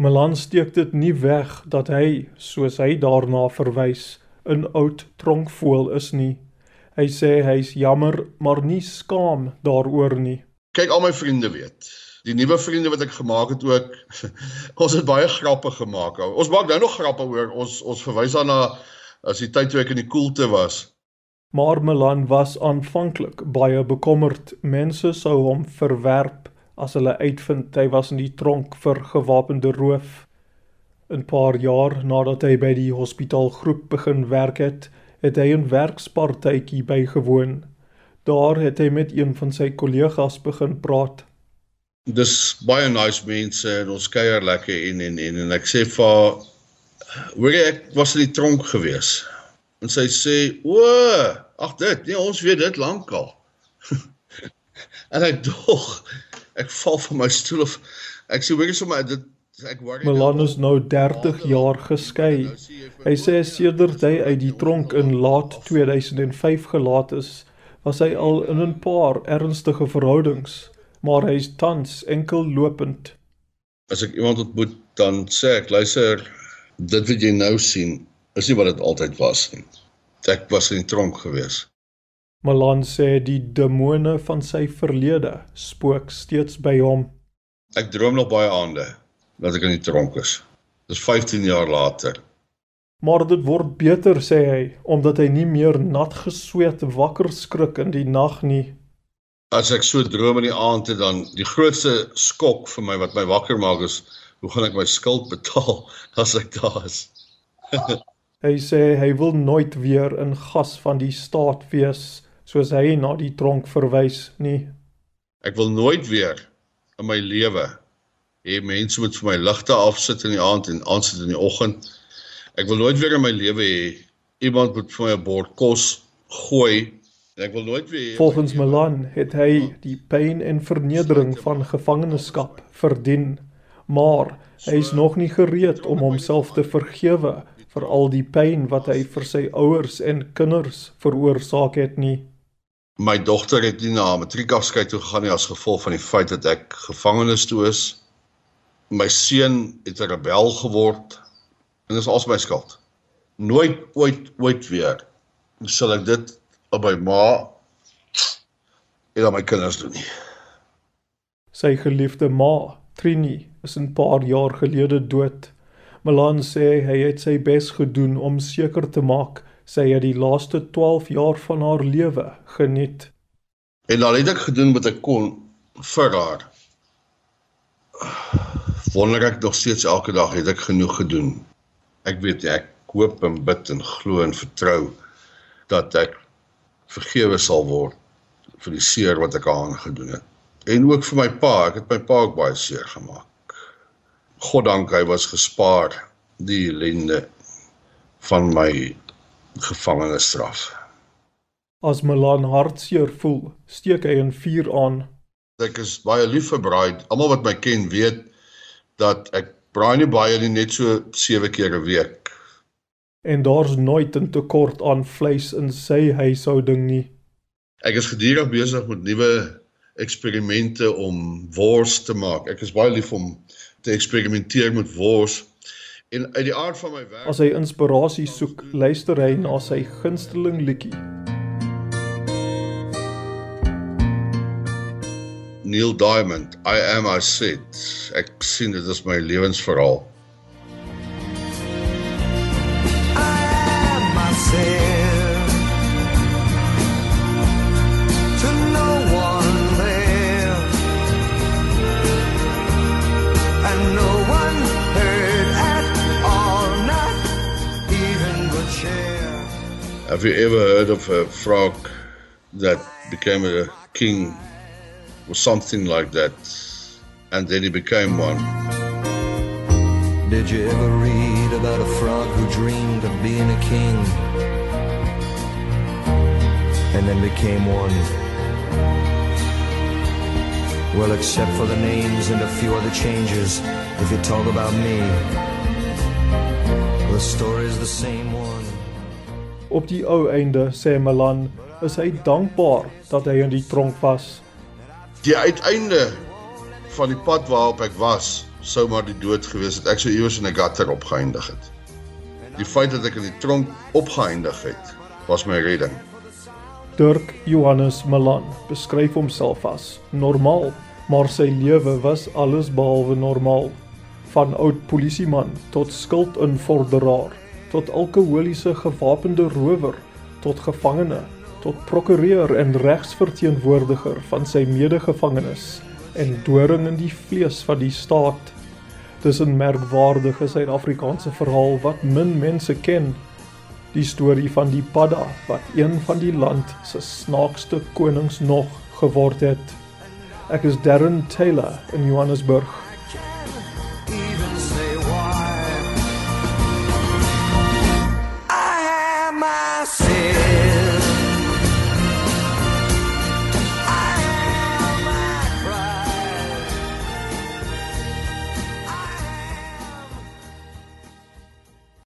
Milan steek dit nie weg dat hy, soos hy daarna verwys, 'n oud tronkvoël is nie. Hy sê hy's jammer, maar nie skaam daaroor nie. Kyk, al my vriende weet. Die nuwe vriende wat ek gemaak het ook, ons het baie grappe gemaak. Ons maak nou nog grappe oor ons ons verwys daarna as die tyd toe ek in die koelte was. Maar Milan was aanvanklik baie bekommerd. Mense sou hom verwerp as hulle uitvind hy was in die tronk vir gewapende roof. 'n Paar jaar nadat hy by die hospitaalgroep begin werk het, het hy 'n werkspartytjie bygewoon. Daar het hy met een van sy kollegas begin praat. Dis baie nice mense en ons kuier lekker en en en, en ek sê vir hoor ek was in die tronk gewees. En sy sê: "O, ag dit, nee, ons weet dit lankal." en ek dog ek val van my stoel of ek sê hoorie sommer dit ek worry Milan is nou 30 jaar geskei. Hy sê sedert hy uit die tronk in laat 2005 gelaat is, was hy al in 'n paar ernstige verhoudings, maar hy's tans enkel lopend. As ek iemand ontmoet, dan sê ek, luister, dit wat jy nou sien, is nie wat dit altyd was nie. Ek was in die tronk geweest. Malan sê die demone van sy verlede spook steeds by hom. Ek droom nog baie aande dat ek in die tronk is. Dis 15 jaar later. Maar dit word beter sê hy omdat hy nie meer nat gesweet wakker skrik in die nag nie. As ek so droom in die aand het dan die grootste skok vir my wat my wakker maak is hoe gaan ek my skuld betaal as ek daar is. hy sê hy wil nooit weer in gas van die staat wees soos hy na die tronk verwys nie. Ek wil nooit weer in my lewe hê mense moet vir my ligte afsit in die aand en aansit in die oggend. Ek wil nooit weer in my lewe hê iemand moet vir my 'n bord kos gooi ek wil nooit weer Volgens Milan het hy die pyn en vernedering van gevangenskap verdien, maar hy is nog nie gereed om homself te vergewe vir al die pyn wat hy vir sy ouers en kinders veroorsaak het nie. My dogter het nie na matriekafskeid toe gegaan nie as gevolg van die feit dat ek gevangenes toe is. My seun het 'n rebel geword en dis als my skuld. Nooit ooit ooit weer sal ek dit op my ma en aan my kinders doen nie. Sy geliefde ma, Trini, is 'n paar jaar gelede dood. Milan sê hy het sy bes gedoen om seker te maak sy het die laaste 12 jaar van haar lewe geniet. En al het ek gedoen wat ek kon vir haar. Wonder ek nog steeds elke dag het ek genoeg gedoen. Ek weet ek hoop en bid en glo en vertrou dat ek vergewe sal word vir die seer wat ek aan gedoen het. En ook vir my pa, ek het my pa ook baie seer gemaak. God dank hy was gespaar die ellende van my gevangenisstraf. As Milan hartseer voel, steek hy 'n vuur aan. Ek is baie lief vir braai. Almal wat my ken weet dat ek braai nie baie nie, net so 7 keer 'n week. En daar's nooit 'n tekort aan vleis in sy huishouding nie. Ek is gedurig besig met nuwe eksperimente om wors te maak. Ek is baie lief om te eksperimenteer met wors. En uit die aard van my werk As hy inspirasie soek, luister hy na sy gunsteling liedjie. Neil Diamond, I am I said. Ek sien dit is my lewensverhaal. Have you ever heard of a frog that became a king or something like that and then he became one? Did you ever read about a frog who dreamed of being a king and then became one? Well, except for the names and a few other changes, if you talk about me, the story's the same one. Op die ou einde sê Milan, is hy dankbaar dat hy in die tronk was. Die uiteinde van die pad waarop ek was, sou maar die dood gewees het. Ek sou iewers in 'n gutter opgeëindig het. Die feit dat ek in die tronk opgeëindig het, was my redding. Dirk Johannes Malan beskryf homself as normaal, maar sy lewe was alles behalwe normaal. Van oud polisieman tot skuldinvorderaar, tot alkoholiese gewapende rower, tot gevangene, tot prokureur en regsverteenwoordiger van sy medegevangenes en doring in die vlees van die staat. Dis 'n merkwaardige Suid-Afrikaanse verhaal wat min mense ken. Die storie van die padda wat een van die land se snaakste konings nog geword het. Ek is Darren Taylor in Johannesburg.